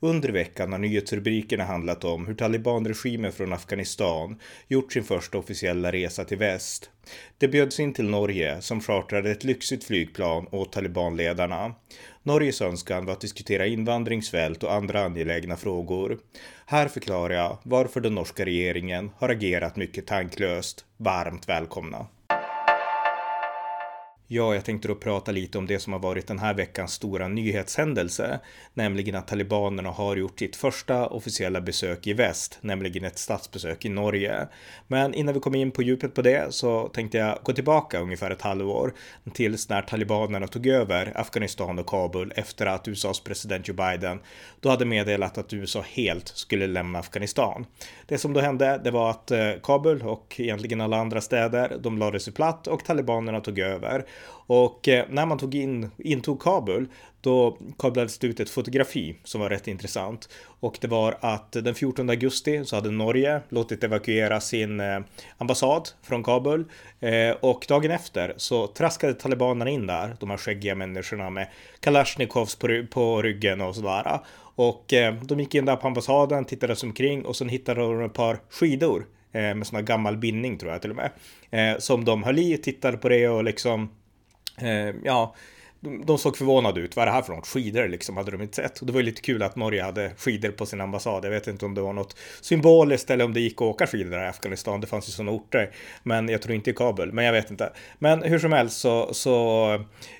Under veckan har nyhetsrubrikerna handlat om hur talibanregimen från Afghanistan gjort sin första officiella resa till väst. Det bjöds in till Norge som chartrade ett lyxigt flygplan åt talibanledarna. Norges önskan var att diskutera invandringsfält och andra angelägna frågor. Här förklarar jag varför den norska regeringen har agerat mycket tanklöst. Varmt välkomna! Ja, jag tänkte då prata lite om det som har varit den här veckans stora nyhetshändelse, nämligen att talibanerna har gjort sitt första officiella besök i väst, nämligen ett statsbesök i Norge. Men innan vi kommer in på djupet på det så tänkte jag gå tillbaka ungefär ett halvår tills när talibanerna tog över Afghanistan och Kabul efter att USAs president Joe Biden då hade meddelat att USA helt skulle lämna Afghanistan. Det som då hände, det var att eh, Kabul och egentligen alla andra städer, de lade sig platt och talibanerna tog över. Och eh, när man tog in, intog Kabul, då kablades det ut ett fotografi som var rätt intressant. Och det var att den 14 augusti så hade Norge låtit evakuera sin eh, ambassad från Kabul. Eh, och dagen efter så traskade talibanerna in där, de här skäggiga människorna med Kalashnikovs på, ryggen och sådär. Och de gick in där på ambassaden, tittade sig omkring och sen hittade de ett par skidor med sån här gammal bindning tror jag till och med. som de höll i, tittade på det och liksom Eh, ja, de, såg förvånade ut. Vad är det här för något? Skidor liksom hade de inte sett. Och det var ju lite kul att Norge hade skidor på sin ambassad. Jag vet inte om det var något symboliskt eller om det gick att åka skidor där i Afghanistan. Det fanns ju sådana orter. Men jag tror inte i Kabul. Men jag vet inte. Men hur som helst så, så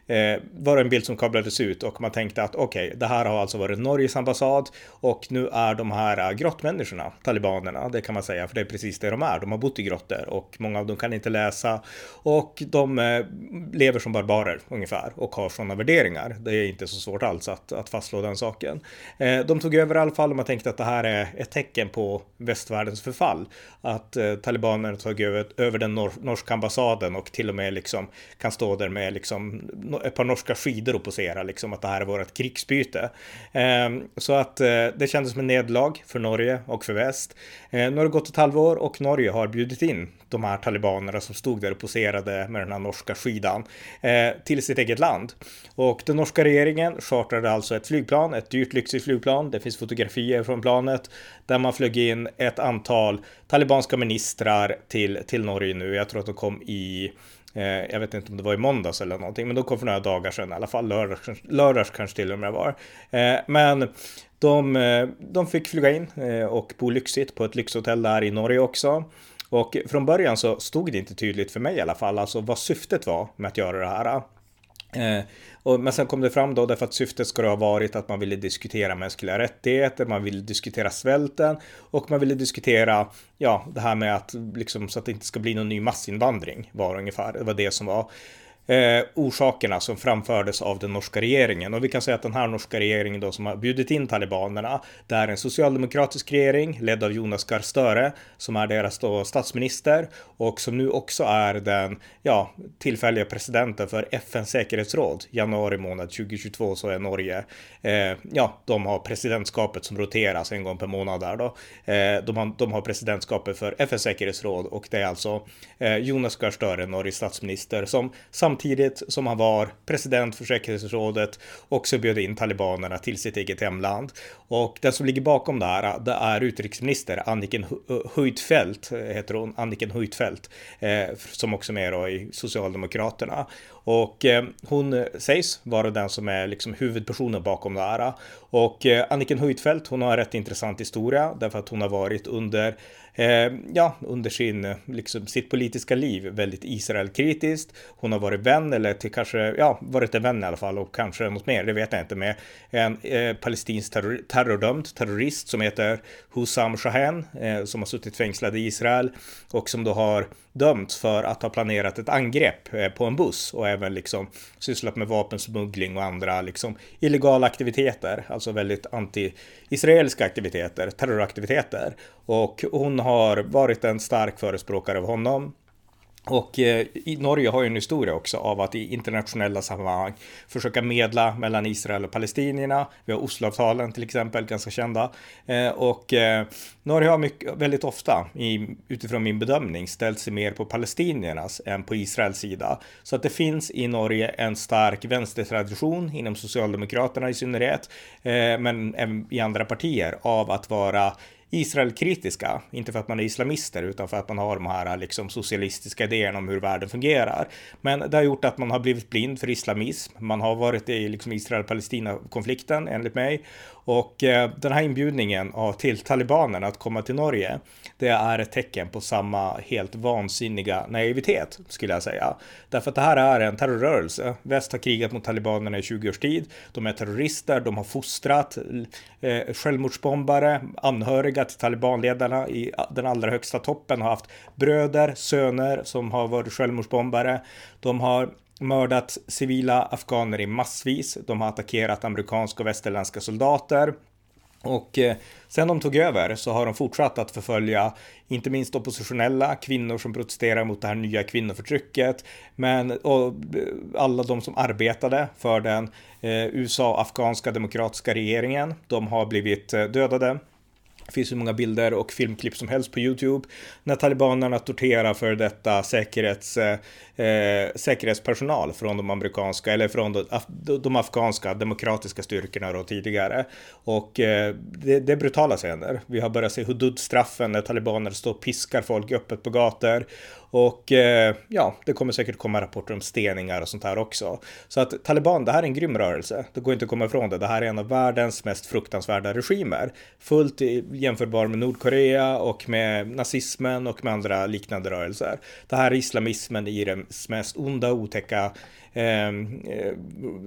eh, var det en bild som kablades ut och man tänkte att okej, okay, det här har alltså varit Norges ambassad och nu är de här grottmänniskorna, talibanerna, det kan man säga, för det är precis det de är. De har bott i grottor och många av dem kan inte läsa och de eh, lever som barbarer ungefär och har sådana värderingar. Det är inte så svårt alls att, att fastslå den saken. Eh, de tog över i alla fall och man tänkte att det här är ett tecken på västvärldens förfall. Att eh, talibanerna tog över, över den nor norska ambassaden och till och med liksom kan stå där med liksom ett par norska skidor och posera liksom att det här är vårt krigsbyte. Eh, så att eh, det kändes som en nederlag för Norge och för väst. Eh, nu har det gått ett halvår och Norge har bjudit in de här talibanerna som stod där och poserade med den här norska skidan eh, till sitt eget land. Och den norska regeringen chartrade alltså ett flygplan, ett dyrt lyxigt flygplan. Det finns fotografier från planet där man flög in ett antal talibanska ministrar till, till Norge nu. Jag tror att de kom i eh, jag vet inte om det var i måndags eller någonting, men de kom för några dagar sedan i alla fall. Lördags, lördags kanske till och med var. Eh, men de, eh, de fick flyga in och bo lyxigt på ett lyxhotell där i Norge också. Och från början så stod det inte tydligt för mig i alla fall, alltså vad syftet var med att göra det här. Eh, och, men sen kom det fram då därför att syftet ska ha varit att man ville diskutera mänskliga rättigheter, man ville diskutera svälten och man ville diskutera, ja, det här med att liksom så att det inte ska bli någon ny massinvandring var ungefär, det var det som var eh, orsakerna som framfördes av den norska regeringen. Och vi kan säga att den här norska regeringen då som har bjudit in talibanerna, det är en socialdemokratisk regering ledd av Jonas Gahr Støre som är deras då statsminister och som nu också är den ja, tillfälliga presidenten för FNs säkerhetsråd. Januari månad 2022 så är Norge, eh, ja, de har presidentskapet som roteras en gång per månad där då. Eh, de, har, de har presidentskapet för FNs säkerhetsråd och det är alltså eh, Jonas Gahr Støre, Norges statsminister, som samt samtidigt som han var president för säkerhetsrådet också bjöd in talibanerna till sitt eget hemland. Och den som ligger bakom det här, det är utrikesminister Anniken Huitfeldt, heter hon, Anniken Huitfeldt, eh, som också är med då i Socialdemokraterna. Och eh, hon sägs vara den som är liksom huvudpersonen bakom det här. Och eh, Anniken Huitfeldt, hon har en rätt intressant historia därför att hon har varit under eh, ja, under sin, eh, liksom, sitt politiska liv väldigt Israelkritiskt. Hon har varit vän, eller till kanske, ja, varit en vän i alla fall och kanske något mer, det vet jag inte, med en eh, palestinsk terror, terrordömd terrorist som heter Hussam Shahen, eh, som har suttit fängslad i Israel och som då har dömts för att ha planerat ett angrepp eh, på en buss och även liksom sysslat med vapensmuggling och andra liksom illegala aktiviteter, alltså väldigt anti-israeliska aktiviteter, terroraktiviteter. Och hon har varit en stark förespråkare av honom och eh, i Norge har ju en historia också av att i internationella sammanhang försöka medla mellan Israel och palestinierna. Vi har Osloavtalen till exempel, ganska kända. Eh, och eh, Norge har mycket, väldigt ofta, i, utifrån min bedömning, ställt sig mer på palestiniernas än på Israels sida. Så att det finns i Norge en stark vänstertradition inom Socialdemokraterna i synnerhet, eh, men även i andra partier av att vara Israelkritiska, inte för att man är islamister utan för att man har de här liksom socialistiska idéerna om hur världen fungerar. Men det har gjort att man har blivit blind för islamism. Man har varit i liksom Israel-Palestina-konflikten enligt mig och eh, den här inbjudningen till talibanerna att komma till Norge, det är ett tecken på samma helt vansinniga naivitet skulle jag säga. Därför att det här är en terrorrörelse. Väst har krigat mot talibanerna i 20 års tid. De är terrorister, de har fostrat eh, självmordsbombare, anhöriga till talibanledarna i den allra högsta toppen har haft bröder, söner som har varit självmordsbombare. De har mördat civila afghaner i massvis. De har attackerat amerikanska och västerländska soldater. Och eh, sen de tog över så har de fortsatt att förfölja inte minst oppositionella kvinnor som protesterar mot det här nya kvinnoförtrycket. Men och eh, alla de som arbetade för den eh, USA-afghanska demokratiska regeringen. De har blivit eh, dödade. Det finns hur många bilder och filmklipp som helst på YouTube när talibanerna torterar för detta säkerhets, eh, eh säkerhetspersonal från de amerikanska eller från de, de afghanska demokratiska styrkorna då tidigare. Och eh, det, det är brutala scener. Vi har börjat se hudud-straffen när talibaner står och piskar folk öppet på gator och eh, ja, det kommer säkert komma rapporter om steningar och sånt här också. Så att Taliban, det här är en grym rörelse. Det går inte att komma ifrån det. Det här är en av världens mest fruktansvärda regimer. Fullt jämförbar med Nordkorea och med nazismen och med andra liknande rörelser. Det här är islamismen i den mest onda, otäcka eh, eh,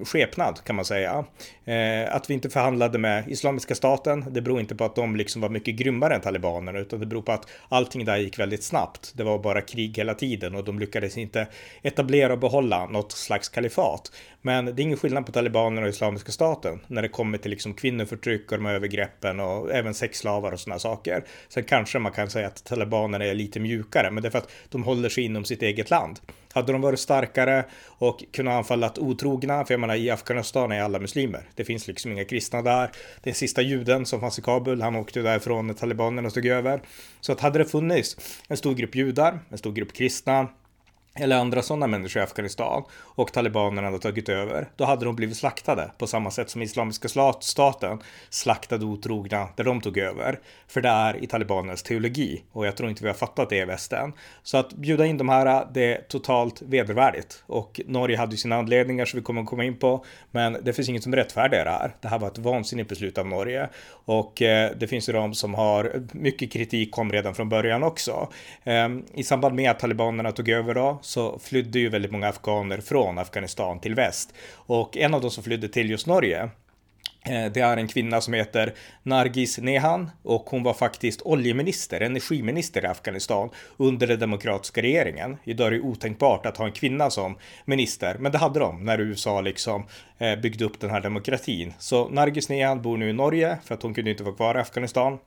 skepnad kan man säga. Eh, att vi inte förhandlade med Islamiska staten, det beror inte på att de liksom var mycket grymmare än talibanerna, utan det beror på att allting där gick väldigt snabbt. Det var bara krig hela tiden och de lyckades inte etablera och behålla något slags kalifat. Men det är ingen skillnad på talibanerna och Islamiska staten när det kommer till liksom kvinnoförtryck och de här övergreppen och även sexslavar och sådana saker. Sen kanske man kan säga att talibanerna är lite mjukare, men det är för att de håller sig inom sitt eget land. Hade de varit starkare och kunnat anfalla otrogna, för jag menar i Afghanistan är alla muslimer. Det finns liksom inga kristna där. Den sista juden som fanns i Kabul, han åkte därifrån när talibanerna stod över. Så att hade det funnits en stor grupp judar, en stor grupp kristna, eller andra sådana människor i Afghanistan och talibanerna hade tagit över, då hade de blivit slaktade på samma sätt som Islamiska staten slaktade otrogna där de tog över. För det är i talibanernas teologi och jag tror inte vi har fattat det i västen. Så att bjuda in de här, det är totalt vedervärdigt och Norge hade ju sina anledningar som vi kommer att komma in på, men det finns inget som rättfärdigar det här. Det här var ett vansinnigt beslut av Norge och eh, det finns ju de som har mycket kritik kom redan från början också. Eh, I samband med att talibanerna tog över då så flydde ju väldigt många afghaner från Afghanistan till väst. Och en av de som flydde till just Norge eh, det är en kvinna som heter Nargis Nehan och hon var faktiskt oljeminister, energiminister i Afghanistan under den demokratiska regeringen. Idag är det otänkbart att ha en kvinna som minister, men det hade de när USA liksom eh, byggde upp den här demokratin. Så Nargis Nehan bor nu i Norge för att hon kunde inte vara kvar i Afghanistan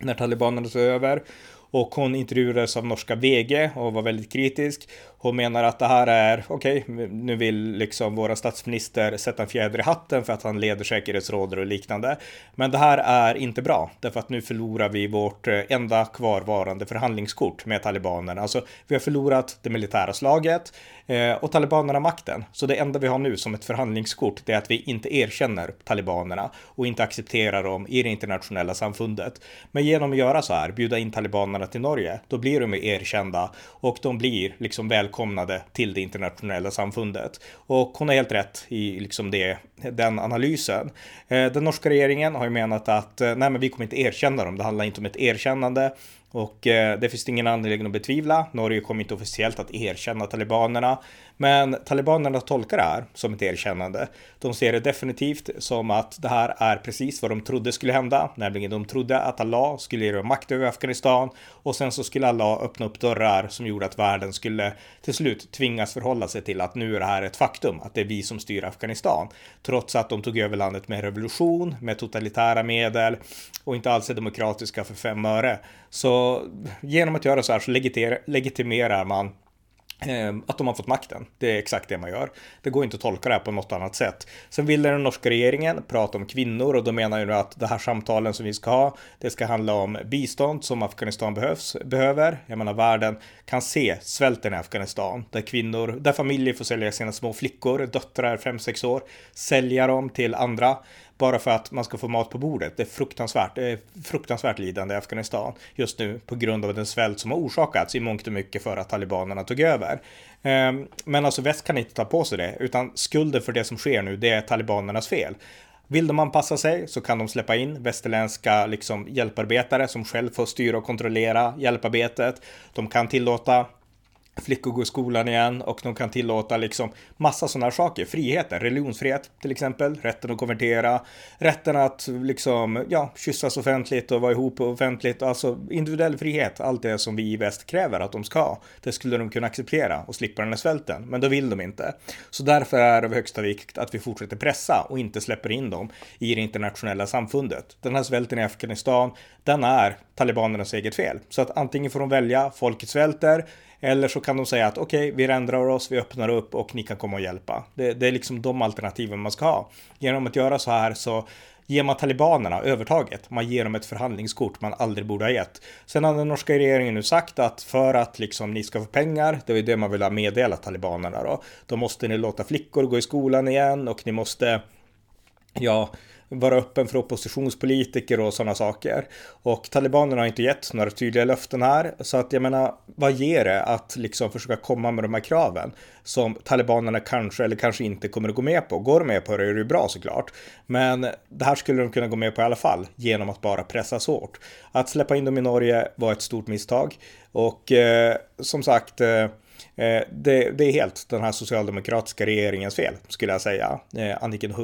när talibanerna tog över och hon intervjuades av norska VG och var väldigt kritisk. Hon menar att det här är, okej, okay, nu vill liksom våra statsminister sätta en fjäder i hatten för att han leder säkerhetsrådet och liknande. Men det här är inte bra, därför att nu förlorar vi vårt eh, enda kvarvarande förhandlingskort med talibanerna. Alltså, vi har förlorat det militära slaget eh, och talibanerna makten. Så det enda vi har nu som ett förhandlingskort, det är att vi inte erkänner talibanerna och inte accepterar dem i det internationella samfundet. Men genom att göra så här, bjuda in talibanerna till Norge, då blir de erkända och de blir liksom väl välkomnade till det internationella samfundet. Och hon har helt rätt i liksom det, den analysen. Eh, den norska regeringen har ju menat att eh, nej, men vi kommer inte erkänna dem. Det handlar inte om ett erkännande och eh, det finns det ingen anledning att betvivla. Norge kommer inte officiellt att erkänna talibanerna. Men talibanerna tolkar det här som ett erkännande. De ser det definitivt som att det här är precis vad de trodde skulle hända, nämligen de trodde att Allah skulle ge dem makt över Afghanistan och sen så skulle Allah öppna upp dörrar som gjorde att världen skulle till slut tvingas förhålla sig till att nu är det här ett faktum, att det är vi som styr Afghanistan. Trots att de tog över landet med revolution, med totalitära medel och inte alls är demokratiska för fem öre. Så genom att göra så här så legitimerar man ehm, att de har fått makten. Det är exakt det man gör. Det går inte att tolka det här på något annat sätt. Sen vill den norska regeringen prata om kvinnor och då menar ju att det här samtalen som vi ska ha, det ska handla om bistånd som Afghanistan behövs, behöver. Jag menar världen kan se svälten i Afghanistan där kvinnor, där familjer får sälja sina små flickor, döttrar 5-6 år, sälja dem till andra bara för att man ska få mat på bordet. Det är fruktansvärt, det är fruktansvärt lidande i Afghanistan just nu på grund av den svält som har orsakats i mångt och mycket för att talibanerna tog över. Ehm, men alltså väst kan inte ta på sig det, utan skulden för det som sker nu, det är talibanernas fel. Vill de anpassa sig så kan de släppa in västerländska liksom, hjälparbetare som själv får styra och kontrollera hjälparbetet. De kan tillåta flickor går i skolan igen och de kan tillåta liksom massa sådana saker. Friheten, religionsfrihet till exempel, rätten att konvertera, rätten att liksom, ja, kyssas offentligt och vara ihop offentligt, alltså individuell frihet, allt det som vi i väst kräver att de ska ha. Det skulle de kunna acceptera och slippa den här svälten, men då vill de inte. Så därför är det av högsta vikt att vi fortsätter pressa och inte släpper in dem i det internationella samfundet. Den här svälten i Afghanistan, den är talibanernas eget fel. Så att antingen får de välja, folket svälter, eller så kan de säga att okej, okay, vi ändrar oss, vi öppnar upp och ni kan komma och hjälpa. Det, det är liksom de alternativen man ska ha. Genom att göra så här så ger man talibanerna övertaget. Man ger dem ett förhandlingskort man aldrig borde ha gett. Sen har den norska regeringen nu sagt att för att liksom ni ska få pengar, det är det man vill ha meddelat talibanerna då, då måste ni låta flickor gå i skolan igen och ni måste ja, vara öppen för oppositionspolitiker och sådana saker. Och talibanerna har inte gett några tydliga löften här, så att jag menar, vad ger det att liksom försöka komma med de här kraven som talibanerna kanske eller kanske inte kommer att gå med på? Går de med på det är det ju bra såklart, men det här skulle de kunna gå med på i alla fall genom att bara pressas hårt. Att släppa in dem i Norge var ett stort misstag och eh, som sagt eh, Eh, det, det, är helt den här socialdemokratiska regeringens fel, skulle jag säga. Eh, Anniken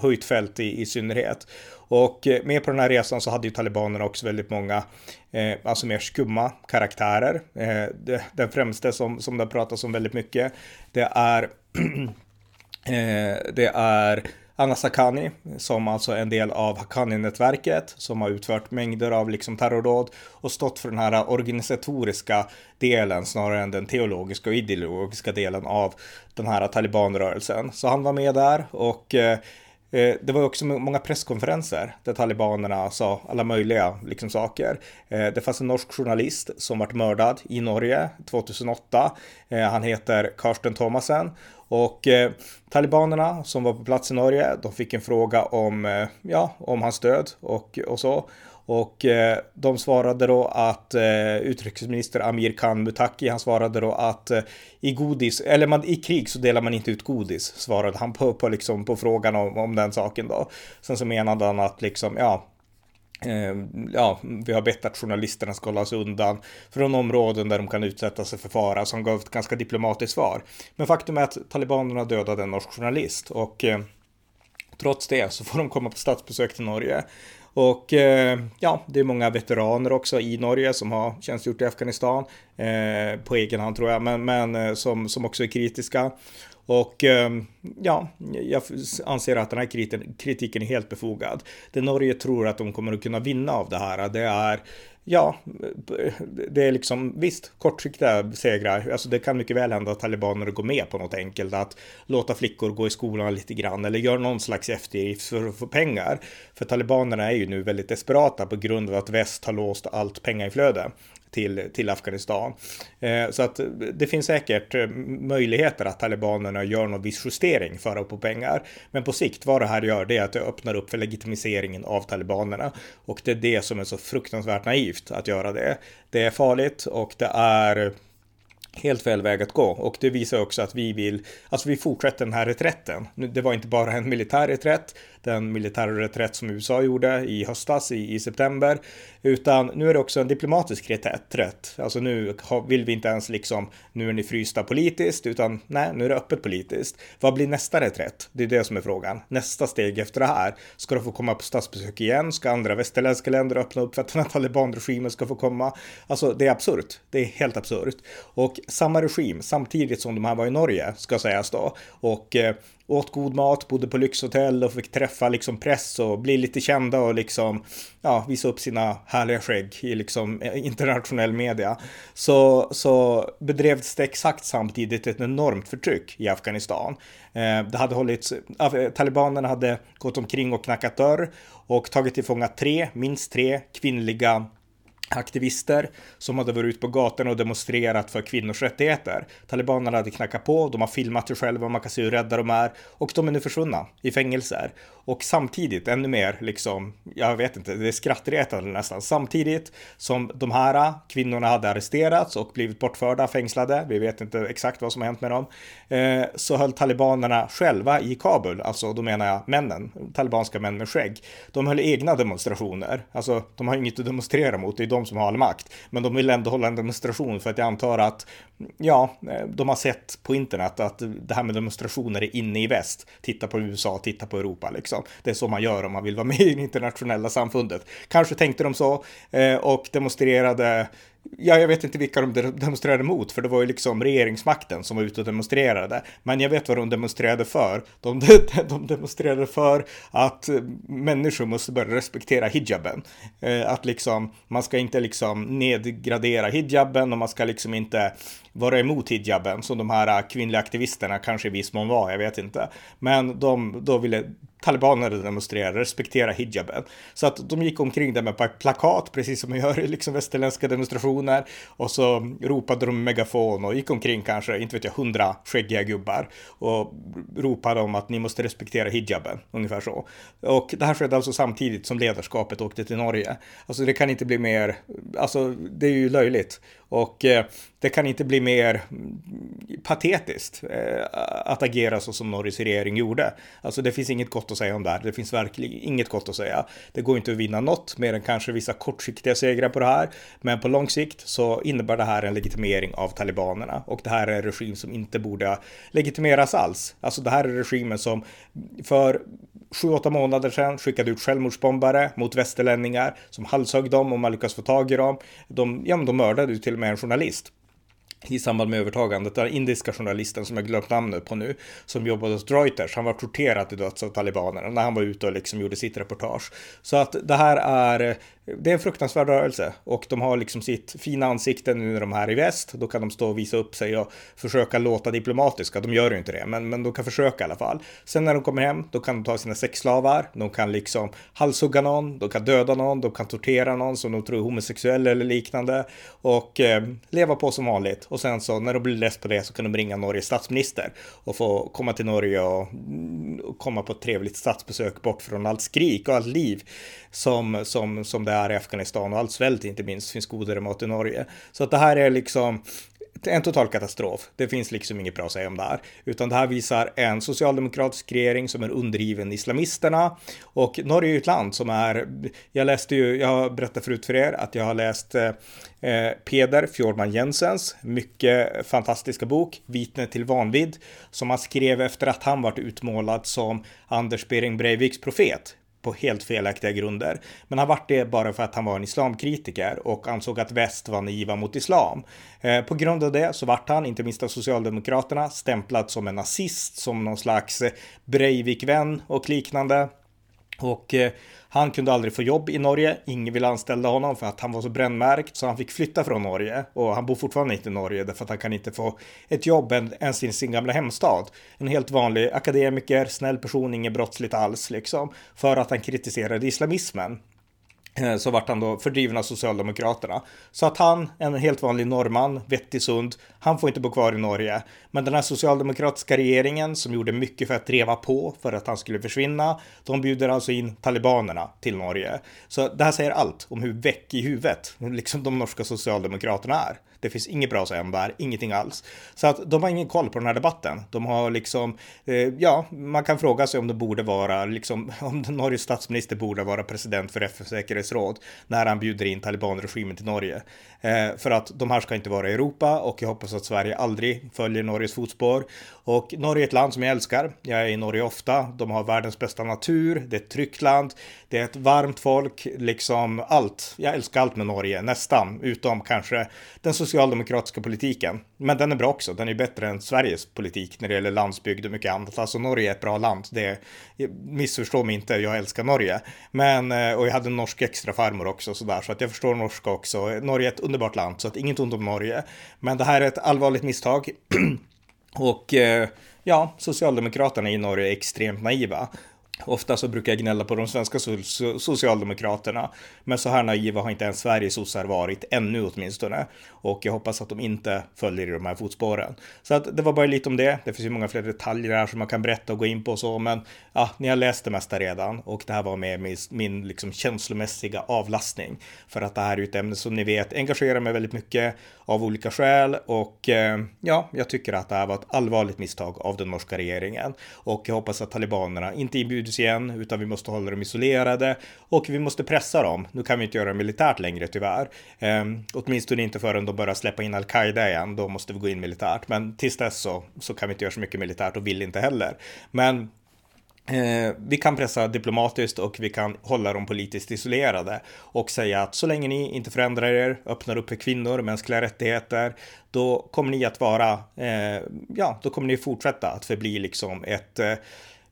Huitfeldt i, i synnerhet. Och eh, med på den här resan så hade ju talibanerna också väldigt många, eh, alltså mer skumma karaktärer. Eh, det, den främste som, som det pratas om väldigt mycket, det är, eh, det är Anna Sakani, som alltså är en del av Haqqani-nätverket, som har utfört mängder av liksom terrordåd och stått för den här organisatoriska delen snarare än den teologiska och ideologiska delen av den här talibanrörelsen. Så han var med där och eh Eh, det var också många presskonferenser där talibanerna sa alla möjliga liksom, saker. Eh, det fanns en norsk journalist som vart mördad i Norge 2008. Eh, han heter Karsten Thomasen och eh, talibanerna som var på plats i Norge, de fick en fråga om, eh, ja, om hans död och, och så. Och eh, de svarade då att eh, utrikesminister Amir Khan Mutaki, han svarade då att eh, i godis, eller man, i krig så delar man inte ut godis, svarade han på, på, liksom, på frågan om, om den saken då. Sen så menade han att liksom, ja, eh, ja, vi har bett att journalisterna ska hållas undan från områden där de kan utsätta sig för fara, så han gav ett ganska diplomatiskt svar. Men faktum är att talibanerna dödade en norsk journalist och eh, trots det så får de komma på statsbesök till Norge. Och eh, ja, det är många veteraner också i Norge som har tjänstgjort i Afghanistan eh, på egen hand tror jag, men, men eh, som, som också är kritiska. Och ehm, ja, jag anser att den här kritiken är helt befogad. Det Norge tror att de kommer att kunna vinna av det här, det är Ja, det är liksom visst kortsiktiga segrar. Alltså det kan mycket väl hända att talibanerna går med på något enkelt, att låta flickor gå i skolan lite grann eller göra någon slags eftergift för att få pengar. För talibanerna är ju nu väldigt desperata på grund av att väst har låst allt pengainflöde till, till Afghanistan. Eh, så att det finns säkert eh, möjligheter att talibanerna gör någon viss justering för att få pengar. Men på sikt vad det här gör det är att det öppnar upp för legitimiseringen av talibanerna. Och det är det som är så fruktansvärt naivt att göra det. Det är farligt och det är helt fel väg att gå och det visar också att vi vill, alltså vi fortsätter den här reträtten. Det var inte bara en militär reträtt, den militära reträtt som USA gjorde i höstas i, i september, utan nu är det också en diplomatisk reträtt. Alltså nu vill vi inte ens liksom, nu är ni frysta politiskt, utan nej, nu är det öppet politiskt. Vad blir nästa reträtt? Det är det som är frågan. Nästa steg efter det här, ska de få komma på statsbesök igen? Ska andra västerländska länder öppna upp för att den här talibanregimen ska få komma? Alltså, det är absurt. Det är helt absurt. Och samma regim samtidigt som de här var i Norge, ska sägas då. Och eh, åt god mat, bodde på lyxhotell och fick träffa liksom press och bli lite kända och liksom ja, visa upp sina härliga skägg i liksom eh, internationell media. Så, så bedrevs det exakt samtidigt ett enormt förtryck i Afghanistan. Eh, det hade hållits, eh, eh, talibanerna hade gått omkring och knackat dörr och tagit till fånga tre, minst tre kvinnliga aktivister som hade varit ute på gatorna och demonstrerat för kvinnors rättigheter. Talibanerna hade knackat på, de har filmat sig själva, man kan se hur rädda de är och de är nu försvunna i fängelser. Och samtidigt, ännu mer liksom, jag vet inte, det är skrattretande nästan, samtidigt som de här kvinnorna hade arresterats och blivit bortförda, fängslade, vi vet inte exakt vad som har hänt med dem, eh, så höll talibanerna själva i Kabul, alltså då menar jag männen, talibanska män med skägg, de höll egna demonstrationer, alltså de har inget att demonstrera mot, det är de som har all makt, men de vill ändå hålla en demonstration för att jag antar att, ja, eh, de har sett på internet att det här med demonstrationer är inne i väst, titta på USA, titta på Europa liksom. Det är så man gör om man vill vara med i det internationella samfundet. Kanske tänkte de så eh, och demonstrerade Ja, jag vet inte vilka de demonstrerade mot, för det var ju liksom regeringsmakten som var ute och demonstrerade. Men jag vet vad de demonstrerade för. De, de demonstrerade för att eh, människor måste börja respektera hijaben. Eh, att liksom, man ska inte liksom nedgradera hijaben och man ska liksom inte vara emot hijaben som de här eh, kvinnliga aktivisterna kanske i viss mån var, jag vet inte. Men de då ville talibaner demonstrerade, respektera hijaben. Så att de gick omkring där med plakat, precis som man gör i liksom västerländska demonstrationer. Och så ropade de megafon och gick omkring kanske, inte vet jag, hundra skäggiga gubbar. Och ropade om att ni måste respektera hijaben, ungefär så. Och det här skedde alltså samtidigt som ledarskapet åkte till Norge. Alltså det kan inte bli mer, alltså det är ju löjligt. Och eh, det kan inte bli mer patetiskt eh, att agera så som Norges regering gjorde. Alltså det finns inget gott att säga om det här. Det finns verkligen inget gott att säga. Det går inte att vinna något mer än kanske vissa kortsiktiga segrar på det här. Men på lång sikt så innebär det här en legitimering av talibanerna och det här är en regim som inte borde legitimeras alls. Alltså det här är regimen som för sju, åtta månader sedan skickade ut självmordsbombare mot västerlänningar som halshögg dem om man lyckas få tag i dem. De, ja, de mördade ju till och med en journalist i samband med övertagandet. Den indiska journalisten som jag glömt namnet på nu, som jobbade hos Reuters, han var torterad till döds av talibanerna när han var ute och liksom gjorde sitt reportage. Så att det här är det är en fruktansvärd rörelse och de har liksom sitt fina ansikte nu när de är här i väst. Då kan de stå och visa upp sig och försöka låta diplomatiska. De gör ju inte det, men, men de kan försöka i alla fall. Sen när de kommer hem, då kan de ta sina sexslavar. De kan liksom halshugga någon, de kan döda någon, de kan tortera någon som de tror är homosexuell eller liknande och eh, leva på som vanligt. Och sen så när de blir less på det så kan de ringa Norges statsminister och få komma till Norge och, mm, och komma på ett trevligt statsbesök bort från allt skrik och allt liv som, som, som det är i Afghanistan och allt svält inte minst finns godare mat i Norge. Så att det här är liksom en total katastrof. Det finns liksom inget bra att säga om det här, utan det här visar en socialdemokratisk regering som är undergiven islamisterna och Norge är ju ett land som är. Jag läste ju, jag berättade förut för er att jag har läst eh, eh Peder Fjordman Jensens mycket fantastiska bok Vittne till vanvidd som han skrev efter att han varit utmålad som Anders Behring Breiviks profet på helt felaktiga grunder. Men han vart det bara för att han var en islamkritiker och ansåg att väst var naiva mot islam. Eh, på grund av det så vart han, inte minst av Socialdemokraterna, stämplad som en nazist, som någon slags Breivik-vän och liknande. Och eh, han kunde aldrig få jobb i Norge. Ingen ville anställa honom för att han var så brännmärkt så han fick flytta från Norge och han bor fortfarande inte i Norge därför att han kan inte få ett jobb ens i sin gamla hemstad. En helt vanlig akademiker, snäll person, inget brottsligt alls liksom för att han kritiserade islamismen. Eh, så vart han då fördriven av Socialdemokraterna. Så att han, en helt vanlig norrman, vettig sund, han får inte bo kvar i Norge. Men den här socialdemokratiska regeringen som gjorde mycket för att driva på för att han skulle försvinna, de bjuder alltså in talibanerna till Norge. Så det här säger allt om hur väck i huvudet, liksom de norska socialdemokraterna är. Det finns inget bra att säga om det här, ingenting alls. Så att de har ingen koll på den här debatten. De har liksom, eh, ja, man kan fråga sig om det borde vara, liksom, om den Norges statsminister borde vara president för FNs säkerhetsråd när han bjuder in talibanregimen till Norge. Eh, för att de här ska inte vara i Europa och jag hoppas att Sverige aldrig följer Norges fotspår. Och Norge är ett land som jag älskar. Jag är i Norge ofta. De har världens bästa natur. Det är ett tryggt land. Det är ett varmt folk, liksom allt. Jag älskar allt med Norge, nästan, utom kanske den socialdemokratiska politiken. Men den är bra också. Den är bättre än Sveriges politik när det gäller landsbygd och mycket annat. Alltså Norge är ett bra land. Det missförstå mig inte, jag älskar Norge. Men, eh, och jag hade en norsk extrafarmor också sådär, så att jag förstår norska också. Norge är ett underbart land, så att inget ont om Norge. Men det här är ett allvarligt misstag. och eh, ja, Socialdemokraterna i Norge är extremt naiva. Ofta så brukar jag gnälla på de svenska socialdemokraterna, men så här naiva har inte ens Sveriges sossar varit, ännu åtminstone. Och jag hoppas att de inte följer i de här fotspåren. Så att det var bara lite om det. Det finns ju många fler detaljer här som man kan berätta och gå in på och så, men ja, ni har läst det mesta redan och det här var med min, min liksom känslomässiga avlastning. För att det här är ett ämne som ni vet engagerar mig väldigt mycket av olika skäl och eh, ja, jag tycker att det här var ett allvarligt misstag av den norska regeringen och jag hoppas att talibanerna inte inbjuder förbjuds igen utan vi måste hålla dem isolerade och vi måste pressa dem. Nu kan vi inte göra det militärt längre tyvärr, eh, åtminstone inte förrän de börjar släppa in al-Qaida igen. Då måste vi gå in militärt, men tills dess så, så kan vi inte göra så mycket militärt och vill inte heller. Men Eh, vi kan pressa diplomatiskt och vi kan hålla dem politiskt isolerade och säga att så länge ni inte förändrar er, öppnar upp för kvinnor, mänskliga rättigheter, då kommer ni att vara, eh, ja, då kommer ni fortsätta att förbli liksom ett eh,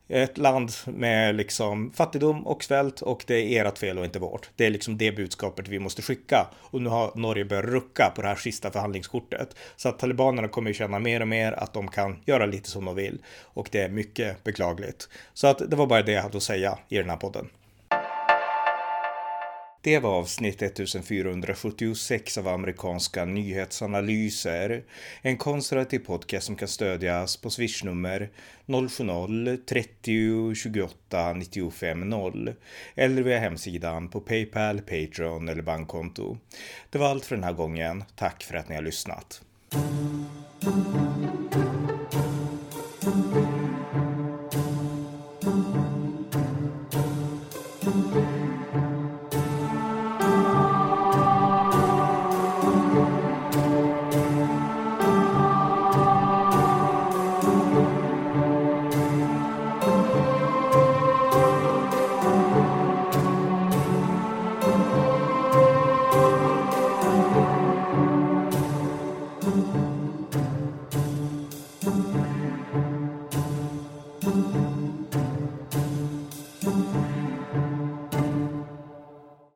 ett land med liksom fattigdom och svält och det är ert fel och inte vårt. Det är liksom det budskapet vi måste skicka och nu har Norge börjat rucka på det här sista förhandlingskortet så att talibanerna kommer ju känna mer och mer att de kan göra lite som de vill och det är mycket beklagligt. Så att det var bara det jag hade att säga i den här podden. Det var avsnitt 1476 av amerikanska nyhetsanalyser. En konservativ podcast som kan stödjas på swishnummer 070-30 28 95 0 eller via hemsidan på Paypal, Patreon eller bankkonto. Det var allt för den här gången. Tack för att ni har lyssnat.